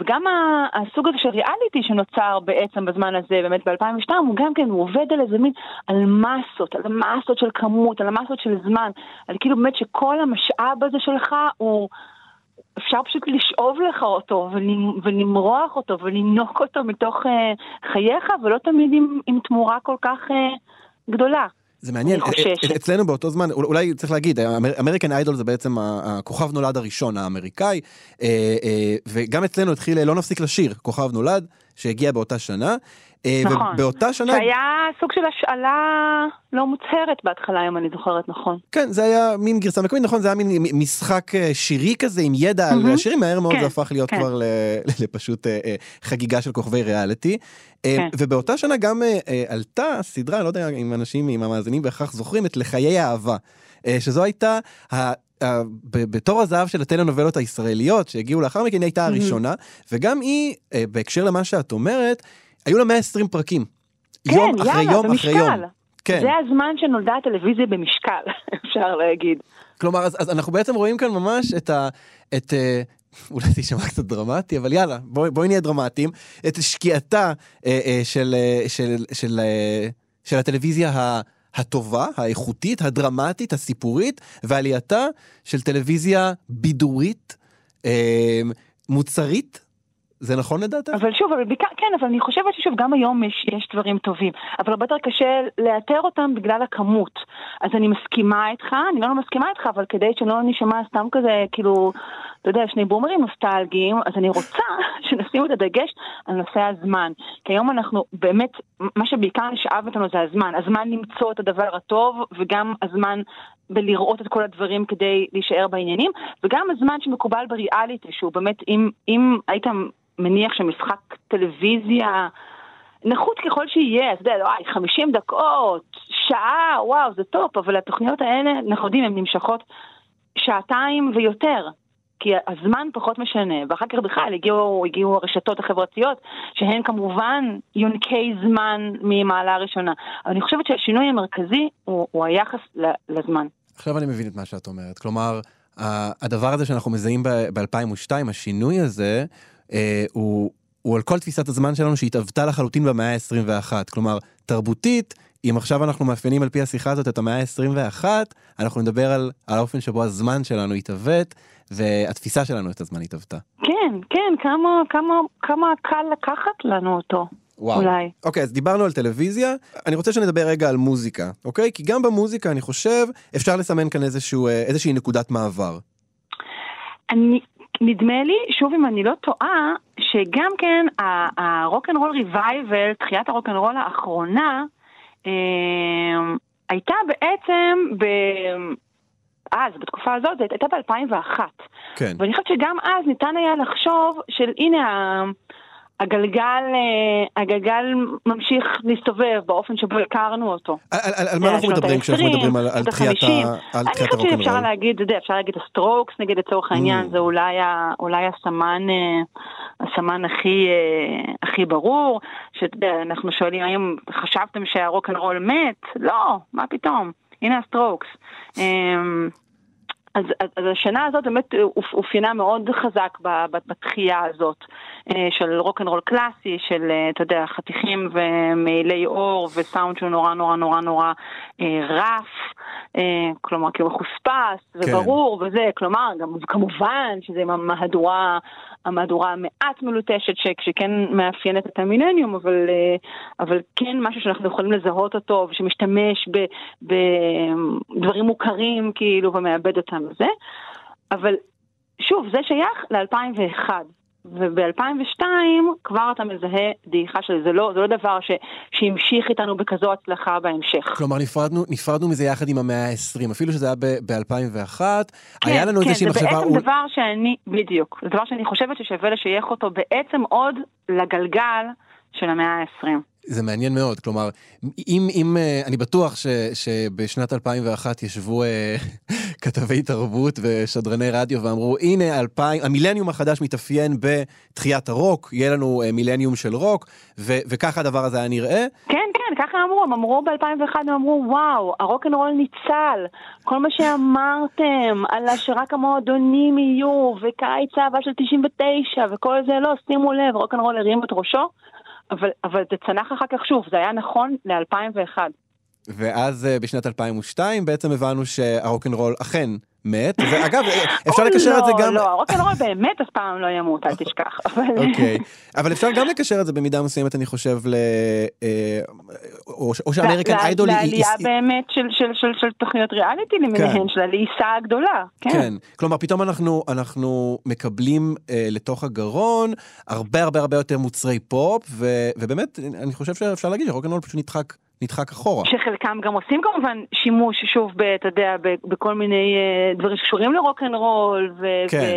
וגם הסוג הזה של ריאליטי שנוצר בעצם בזמן הזה, באמת ב-2002, הוא גם כן, הוא עובד על איזה מין, על מסות, על מסות של כמות, על מסות של זמן, על כאילו באמת שכל המשאב הזה שלך הוא... אפשר פשוט לשאוב לך אותו ולמ- ולמרוח אותו ולנוק אותו מתוך uh, חייך, ולא תמיד עם, עם תמורה כל כך uh, גדולה. זה מעניין, אני חוששת. א- א- אצלנו באותו זמן, אול- אולי צריך להגיד, אמריקן איידול זה בעצם הכוכב נולד הראשון האמריקאי, אה, אה, וגם אצלנו התחיל לא נפסיק לשיר, כוכב נולד, שהגיע באותה שנה. אה, נכון. ובאותה שנה, שהיה סוג של השאלה לא מוצהרת בהתחלה, אם אני זוכרת נכון. כן, זה היה מין גרסה מקומית, נכון, זה היה מין משחק אה, שירי כזה עם ידע על מהמם. השירים, מהר מאוד כן, זה הפך להיות כן. כבר ל- [laughs] לפשוט אה, חגיגה של כוכבי ריאליטי. כן. ובאותה שנה גם עלתה סדרה, לא יודע אם אנשים, אם המאזינים בהכרח זוכרים, את לחיי האהבה. אה, שזו הייתה... בתור הזהב של הטלנובלות הישראליות שהגיעו לאחר מכן, היא הייתה הראשונה, וגם היא, אה, בהקשר למה שאת אומרת, היו לה 120 פרקים. יום כן, אחרי יאללה, יום במשקל. אחרי יום. כן. זה הזמן שנולדה הטלוויזיה במשקל, [laughs] אפשר להגיד. כלומר, אז, אז אנחנו בעצם רואים כאן ממש את ה... את, אה, אולי זה יישמע קצת דרמטי, אבל יאללה, בואי בוא נהיה דרמטיים. את שקיעתה אה, אה, של, אה, של, של, אה, של הטלוויזיה ה... הטובה, האיכותית, הדרמטית, הסיפורית, ועלייתה של טלוויזיה בידורית, אה, מוצרית, זה נכון לדעתך? אבל שוב, אבל בעיקר, כן, אבל אני חושבת ששוב, גם היום יש, יש דברים טובים, אבל הרבה יותר קשה לאתר אותם בגלל הכמות. אז אני מסכימה איתך, אני לא מסכימה איתך, אבל כדי שלא נשמע סתם כזה, כאילו, אתה יודע, שני בומרים נוסטלגיים, אז אני רוצה [laughs] שנשים את הדגש על נושא הזמן. כי היום אנחנו באמת, מה שבעיקר נשאב אותנו זה הזמן. הזמן למצוא את הדבר הטוב, וגם הזמן בלראות את כל הדברים כדי להישאר בעניינים, וגם הזמן שמקובל בריאליטי, שהוא באמת, אם, אם היית מניח שמשחק טלוויזיה, נחות ככל שיהיה, אתה יודע, וואי, 50 דקות, שעה, וואו, זה top, אבל התוכניות האלה, אנחנו יודעים, הן נמשכות שעתיים ויותר. כי הזמן פחות משנה, ואחר כך בכלל הגיעו, הגיעו הרשתות החברתיות, שהן כמובן יונקי זמן ממעלה ראשונה. אבל אני חושבת שהשינוי המרכזי הוא, הוא היחס לזמן. עכשיו אני מבין את מה שאת אומרת. כלומר, הדבר הזה שאנחנו מזהים ב-2002, השינוי הזה, אה, הוא, הוא על כל תפיסת הזמן שלנו שהתהוותה לחלוטין במאה ה-21. כלומר, תרבותית, אם עכשיו אנחנו מאפיינים על פי השיחה הזאת את המאה ה-21, אנחנו נדבר על, על האופן שבו הזמן שלנו התהוות, והתפיסה שלנו את הזמן התהוותה. כן, כן, כמה, כמה, כמה קל לקחת לנו אותו. וואו. אולי. אוקיי, אז דיברנו על טלוויזיה, אני רוצה שנדבר רגע על מוזיקה, אוקיי? כי גם במוזיקה, אני חושב, אפשר לסמן כאן איזשהו, אה, איזושהי נקודת מעבר. אני, נדמה לי, שוב אם אני לא טועה, שגם כן הרוקנרול ריבייבל, תחיית הרוקנרול האחרונה, אה, הייתה בעצם ב... אז, בתקופה הזאת, הייתה ב-2001. כן. ואני חושבת שגם אז ניתן היה לחשוב של הנה ה- הגלגל, אה, הגלגל ממשיך להסתובב באופן שבו הכרנו אותו. על, על, על מה אנחנו שנות מדברים כשאנחנו מדברים על, על תחיית ה-חמישים. ה- על אני חושבת שאפשר הרוקנרול? להגיד, אתה יודע, אפשר להגיד הסטרוקס נגיד לצורך העניין, Mm. זה אולי, הסמן, אה, הסמן הכי, אה, הכי ברור, שאתה יודע, אנחנו שואלים האם חשבתם שהרוקנרול מת? לא, מה פתאום, הנה הסטרוקס. אז, אז, אז השנה הזאת באמת אופ- אופיינה מאוד חזק בתחייה הזאת אה, של רוקנרול קלאסי, של, אה, אתה יודע, חתיכים ומעילי אור וסאונד שהוא נורא נורא נורא נורא אה, רף, אה, כלומר כאילו מחוספס וברור וזה, כלומר, גם כמובן שזה עם המהדורה, המהדורה המעט מלוטשת שכן מאפיינת את המילניום, אבל, אה, אבל כן משהו שאנחנו יכולים לזהות אותו ושמשתמש בדברים מוכרים כאילו ומאבד אותם וזה, אבל שוב, זה שייך ל-2001. וב-2002 כבר אתה מזהה דעיכה של זה, זה לא, זה לא דבר ש, שהמשיך איתנו בכזו הצלחה בהמשך. כלומר, נפרדנו, נפרדנו מזה יחד עם המאה ה-20, אפילו שזה היה ב-2001, היה לנו כן, איזושהי זה מחשבה... בעצם אול- דבר שאני, בדיוק, זה דבר שאני חושבת ששווה לשייך אותו בעצם עוד לגלגל של המאה ה-20. זה מעניין מאוד, כלומר, אם, אם אה, אני בטוח ש, שבשנת 2001 ישבו אה, [laughs] כתבי תרבות ושדרני רדיו ואמרו, הנה, 2000, המילניום החדש מתאפיין בתחיית הרוק, יהיה לנו אה, מילניום של רוק, ו, וככה הדבר הזה היה נראה. כן, כן, ככה אמרו, הם אמרו ב-2001, הם אמרו, וואו, הרוקנרול ניצל, כל מה שאמרתם על שרק המועדונים יהיו, וקיץ אהבה של 99, וכל זה, לא, שימו לב, רוקנרול הרים את ראשו, אבל, אבל זה צנח אחר כך שוב, זה היה נכון ל-2001. ואז אה, בשנת 2002 בעצם הבנו שהרוקנרול אכן מת, ואגב, אה, אפשר לקשר את זה גם... לא, לא, הרוקנרול באמת אף פעם לא ימות, אל תשכח. [laughs] אוקיי, אבל אפר גם לקשר את זה במידה מסוימת, אני חושב, ל... אה, או שאמריקן איידול... היא- לעלייה באמת של, תוכניות ריאליטי למיניהן, של הלעיסה הגדולה. כן. כן, כלומר פתאום אנחנו, מקבלים אה, לתוך הגרון הרבה הרבה הרבה יותר מוצרי פופ, ובאמת, אני חושב שאפשר להגיד שרוקנרול פשוט נדחק, נדחק אחורה. שחלקם גם עושים כמובן שימוש, שוב, ב, אתה יודע, ב, בכל מיני אה, דברים שקשורים לרוקנרול, ו- כן.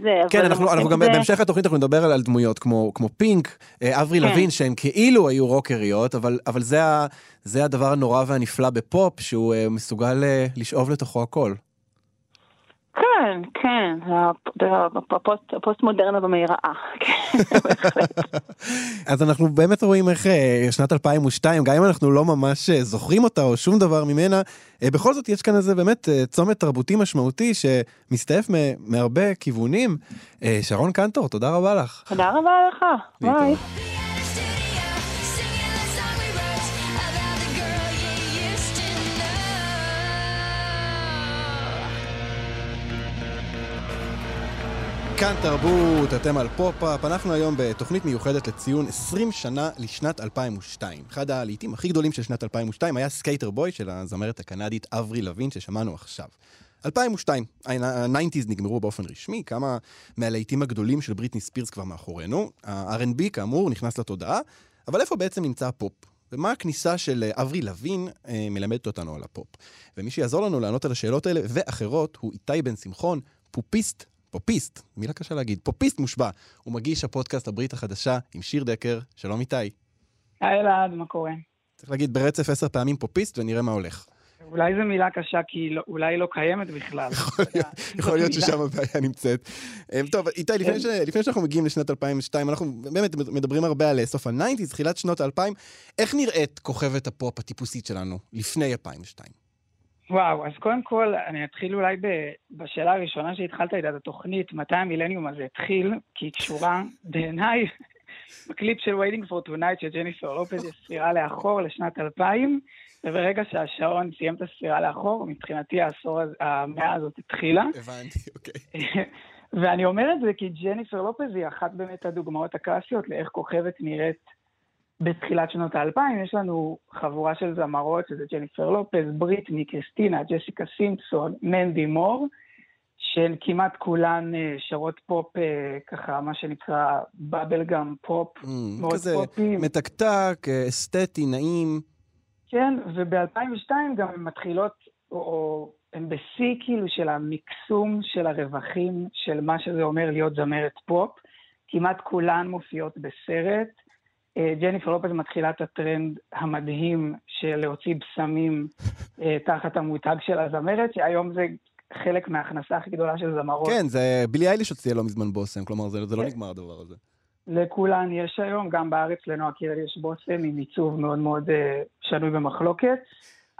וזה. כן, אנחנו, אנחנו גם זה- בהמשך התוכנית אנחנו נדבר על, על דמויות כמו, כמו פינק, אה, אבריל כן. לאבין, שהן כאילו היו רוקריות, אבל, אבל זה, ה, זה הדבר הנורא והנפלא בפופ, שהוא אה, מסוגל לשאוב לתוכו הכל. כן, כן, הפ- הפוסט- הפוסט מודרנה במהיראה. [laughs] כן, בהחלט. [laughs] אז אנחנו באמת רואים איך אה, שנת 2002, גם אם אנחנו לא ממש אה, זוכרים אותה או שום דבר ממנה, אה, בכל זאת יש כאן איזה באמת צומת תרבותי משמעותי שמסתעף מהרבה כיוונים. שרון קנטור, תודה רבה לך. תודה רבה לך, ביי. כאן תרבות, אתם על פופ-אפ. אנחנו היום בתוכנית מיוחדת לציון 20 שנה לשנת 2002. אחד הלהיטים הכי גדולים של שנת 2002 היה Sk8er Boi של הזמרת הקנדית אברי לוין ששמענו עכשיו. 2002, ה-90's נגמרו באופן רשמי, כמה מהלהיטים הגדולים של בריטני ספירס כבר מאחורינו. ה-R&B כאמור נכנס לתודעה, אבל איפה בעצם נמצא הפופ? ומה הכניסה של אברי לוין אה, מלמדת אותנו על הפופ? ומי שיעזור לנו לענות על השאלות האלה ואחרות הוא איתי בן שמחון, פופיסט, פופיסט, מילה קשה להגיד, פופיסט מושבע. הוא מגיש הפודקאסט הברית החדשה עם שיר דקר. שלום איתי. היי אלעד, מה קורה? צריך להגיד ברצף עשר פעמים פופיסט ונראה מה הולך. אולי זו מילה קשה כי לא, אולי היא לא קיימת בכלל. יכול להיות- [laughs] ששם הבעיה נמצאת. אה, טוב, איתי, לפני ש- לפני שאנחנו מגיעים לשנת 2002, אנחנו באמת מדברים הרבה על סוף ה-90's, תחילת שנות ה-2000. איך נראית כוכבת הפופ הטיפוסית שלנו לפני 2002? וואו, אז קודם כל, אני אתחיל אולי ב- בשאלה הראשונה שהתחלת איתה, את התוכנית, מתי המילניום הזה התחיל, כי היא קשורה בעיניי בקליפ של Waiting for Tonight של ג'ניפר לופז, יש ספירה לאחור לשנת 2000, וברגע שהשעון סיים את הספירה לאחור, מבחינתי העשור, הזה- המאה הזאת התחילה. הבנתי, אוקיי. [laughs] ואני אומר את זה כי ג'ניפר לופז היא אחת באמת הדוגמאות הקלאסיות לאיך כוכבת נראית בתחילת שנות האלפיים. יש לנו חבורה של זמרות, שזה ג'ניפר לופז, בריטני, קריסטינה, ג'סיקה סימפסון, מנדי מור, שהן כמעט כולן אה, שרות פופ, אה, ככה, מה שנקרא bubble gum פופ, ממ, מאוד כזה פופי. מתקתק, אה, אסתטי, נעים. כן, וב-2002 גם הן מתחילות, או, או הן בשיא כאילו של המקסום של הרווחים של מה שזה אומר להיות זמרת פופ. כמעט כולן מופיעות בסרט. אה, ג'ניפר לופז מתחילה את הטרנד המדהים של להוציא בשמים אה, תחת המותג של הזמרת, שהיום זה חלק מההכנסה הכי גדולה של זמרות. כן, זה בילי אייליש הוציאה לא מזמן בושם, כלומר זה זה לא כן. נגמר הדבר הזה. לכולן יש היום, גם בארץ לנועה קירל יש בושם עם עיצוב מאוד מאוד אה, שנוי במחלוקת,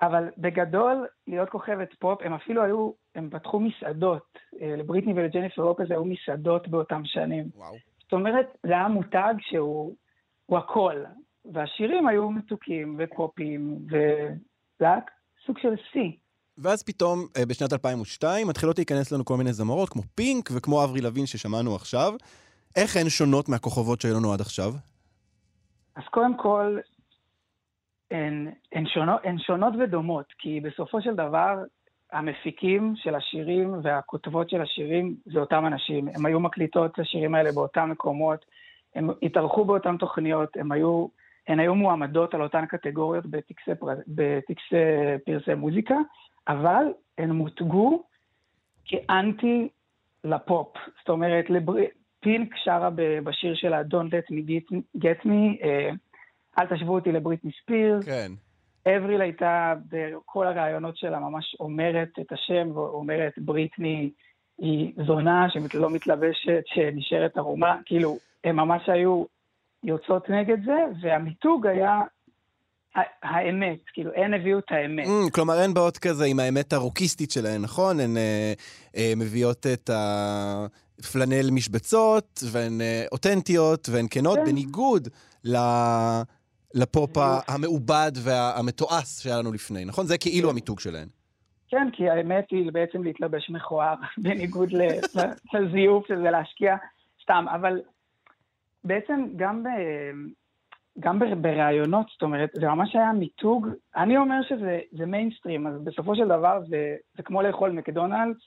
אבל בגדול, להיות כוכבת פופ, הם אפילו היו, הם פתחו מסעדות, אה, לבריטני ולג'ניפר לופז היו מסעדות באותם שנים. וואו. זאת אומרת, זה היה מותג שהוא הוא הכל, והשירים היו מתוקים ופופים, היה סוג של שיא. ואז פתאום, אה, בשנת 2002, מתחילות להיכנס לנו כל מיני זמרות, כמו פינק וכמו אברי לוין ששמענו עכשיו. איך הן שונות מהכוכבות שהיו לנו עד עכשיו? אז קודם כל, הן, הן, שונות, הן שונות ודומות, כי בסופו של דבר, המפיקים של השירים והכותבות של השירים זה אותם אנשים. הם היו מקליטות את השירים האלה באותם מקומות, הם התארחו באותן תוכניות, הם היו, הן היו מועמדות על אותן קטגוריות בטקסי, פר- בטקסי פרסי מוזיקה, אבל הן מותגו כאנטי לפופ. זאת אומרת, לבר... פינק שרה בשיר שלה Don't let me get, get me, אה, אל תשוו אותי לבריטני ספירס. כן. אבריל הייתה בכל הראיונות שלה ממש אומרת את השם, ואומרת בריטני היא זונה שלא מתלבשת, שנשארת ערומה, כאילו, הם ממש היו יוצאות נגד זה, והמיתוג היה האמת, כאילו, הן הביאו את האמת. Mm, כלומר, הן באות כזה עם האמת הרוקיסטית שלהן, נכון? הן אה, אה, מביאות את הפלנל משבצות, והן אה, אותנטיות, והן כנות, כן. בניגוד ל... לפופ. המעובד והמתועש שהיה לנו לפני, נכון? זה כאילו כן. המיתוג שלהן. כן, כי האמת היא בעצם להתלבש מכוער, [laughs] בניגוד [laughs] לזיוף שזה להשקיע סתם, אבל בעצם גם, ב, גם בראיונות, זאת אומרת, זה ממש היה מיתוג, אני אומר שזה זה מיינסטרים, אז בסופו של דבר זה, זה כמו לאכול מקדונלדס,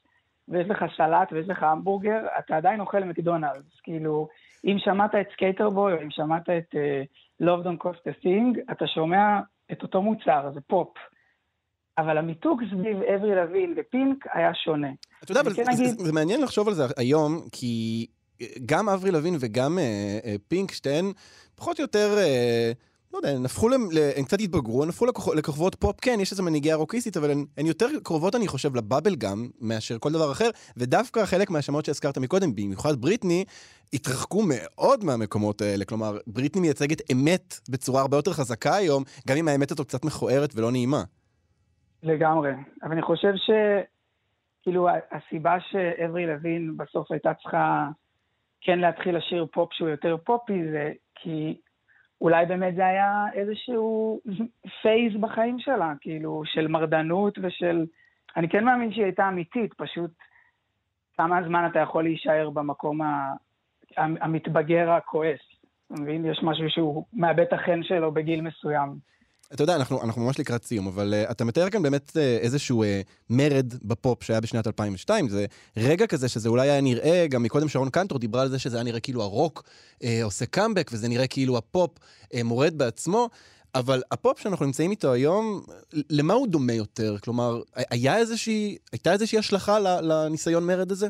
ויש לך סלט ויש לך המבורגר, אתה עדיין אוכל מקדונלדס, כאילו, אם שמעת את Sk8er Boi, או אם שמעת את אה, Love Don't Cost a Thing, אתה שומע את אותו מוצר, זה פופ. אבל המיתוג סביב אברי לוין ופינק היה שונה. אתה יודע, אבל כן זה- אגיד- זה- זה מעניין לחשוב על זה היום, כי אה, גם אברי לוין וגם אה, אה, פינק, שתיהן פחות או יותר, אה, לא יודע, הן הפכו, להם- ל- הן קצת התבגרו, הן הפכו לכוכ- לכוכבות פופ, כן, יש איזה נגיעה רוקיסטית, אבל הן, הן יותר קרובות, אני חושב, ל bubble gum, מאשר כל דבר אחר, ודווקא חלק מהשמות שהזכרת מקודם, במיוחד בריטני, התרחקו מאוד מהמקומות האלה. כלומר, בריטני מייצגת אמת בצורה הרבה יותר חזקה היום, גם אם האמת הזו קצת מכוערת ולא נעימה. לגמרי. אבל אני חושב ש... כאילו, הסיבה שאברי לוין בסוף הייתה צריכה כן להתחיל לשיר פופ שהוא יותר פופי, זה כי אולי באמת זה היה איזשהו phase בחיים שלה, כאילו, של מרדנות ושל... אני כן מאמין שהיא הייתה אמיתית, פשוט כמה זמן אתה יכול להישאר במקום ה- המתבגר הכועס. אתה מבין? יש משהו שהוא מאבד את החן שלו בגיל מסוים. אתה יודע, אנחנו, אנחנו ממש לקראת סיום, אבל אה, אתה מתאר כאן באמת אה, איזשהו אה, מרד בפופ שהיה בשנת 2002. זה רגע כזה שזה אולי היה נראה, גם מקודם שרון קנטור דיברה על זה שזה היה נראה כאילו הרוק אה, עושה קאמבק, וזה נראה כאילו הפופ אה, מורד בעצמו. אבל הפופ שאנחנו נמצאים איתו היום, למה הוא דומה יותר? כלומר, היה איזושהי, הייתה איזושהי השלכה לניסיון מרד הזה?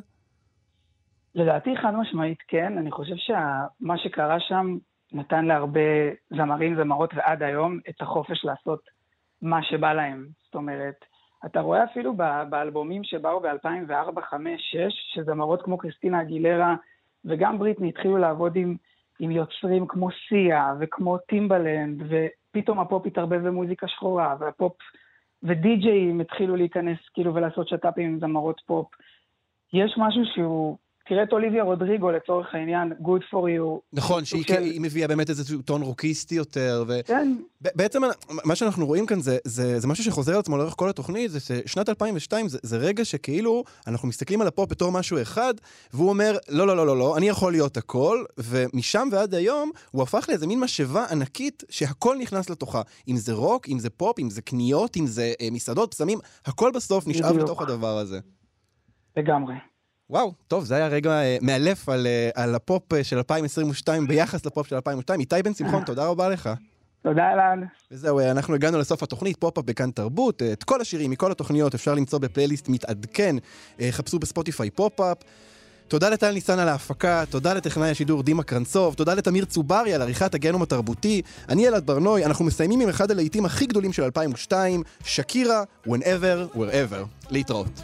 לדעתי חד משמעית כן, אני חושב שמה שקרה שם נתן להרבה זמרים, זמרות ועד היום את החופש לעשות מה שבא להם. זאת אומרת, אתה רואה אפילו באלבומים שבאו ב-2004, 2005, 2006, שזמרות כמו קריסטינה אגילרה וגם בריטני התחילו לעבוד עם, עם יוצרים כמו סיה וכמו טימבלנד, ופתאום הפופ התערבב במוזיקה שחורה, והפופ ודי-ג'אים התחילו להיכנס כאילו ולעשות שת"פים עם זמרות פופ. יש משהו שהוא תראה את אוליביה רודריגו לצורך העניין, Good for you. נכון, שהיא של- היא מביאה באמת איזשהו טון רוקיסטי יותר, ו... כן, בעצם מה שאנחנו רואים כאן זה, זה, זה משהו שחוזר על עצמו לאורך כל התוכנית, זה ששנת 2002 זה, זה רגע שכאילו אנחנו מסתכלים על הפופ בתור משהו אחד, והוא אומר, לא, לא, לא, לא, לא, אני יכול להיות הכל, ומשם ועד היום הוא הפך לאיזה מין משאבה ענקית שהכל נכנס לתוכה. אם זה רוק, אם זה פופ, אם זה קניות, אם זה אה, מסעדות, פסמים, הכל בסוף נשאב. לתוך הדבר הזה. לגמרי. וואו, טוב, זה היה רגע אה, מאלף על, אה, על הפופ אה, של 2022 ביחס לפופ של 2002. איתי בן שמחון, [laughs] תודה רבה לך. תודה אלעד. וזהו, אנחנו הגענו לסוף התוכנית, פופ-אפ בכאן תרבות. את כל השירים מכל התוכניות אפשר למצוא בפלייליסט מתעדכן. אה, חפשו בספוטיפיי פופ-אפ. תודה לטל ניסן על ההפקה, תודה לטכנאי השידור דימה קרנצוב, תודה לתמיר צוברי על עריכת הגנום התרבותי. אני אלעד ברנוי, אנחנו מסיימים עם אחד הלהיטים הכי גדולים של 2002, שקירה, Whenever, Wherever. להתראות.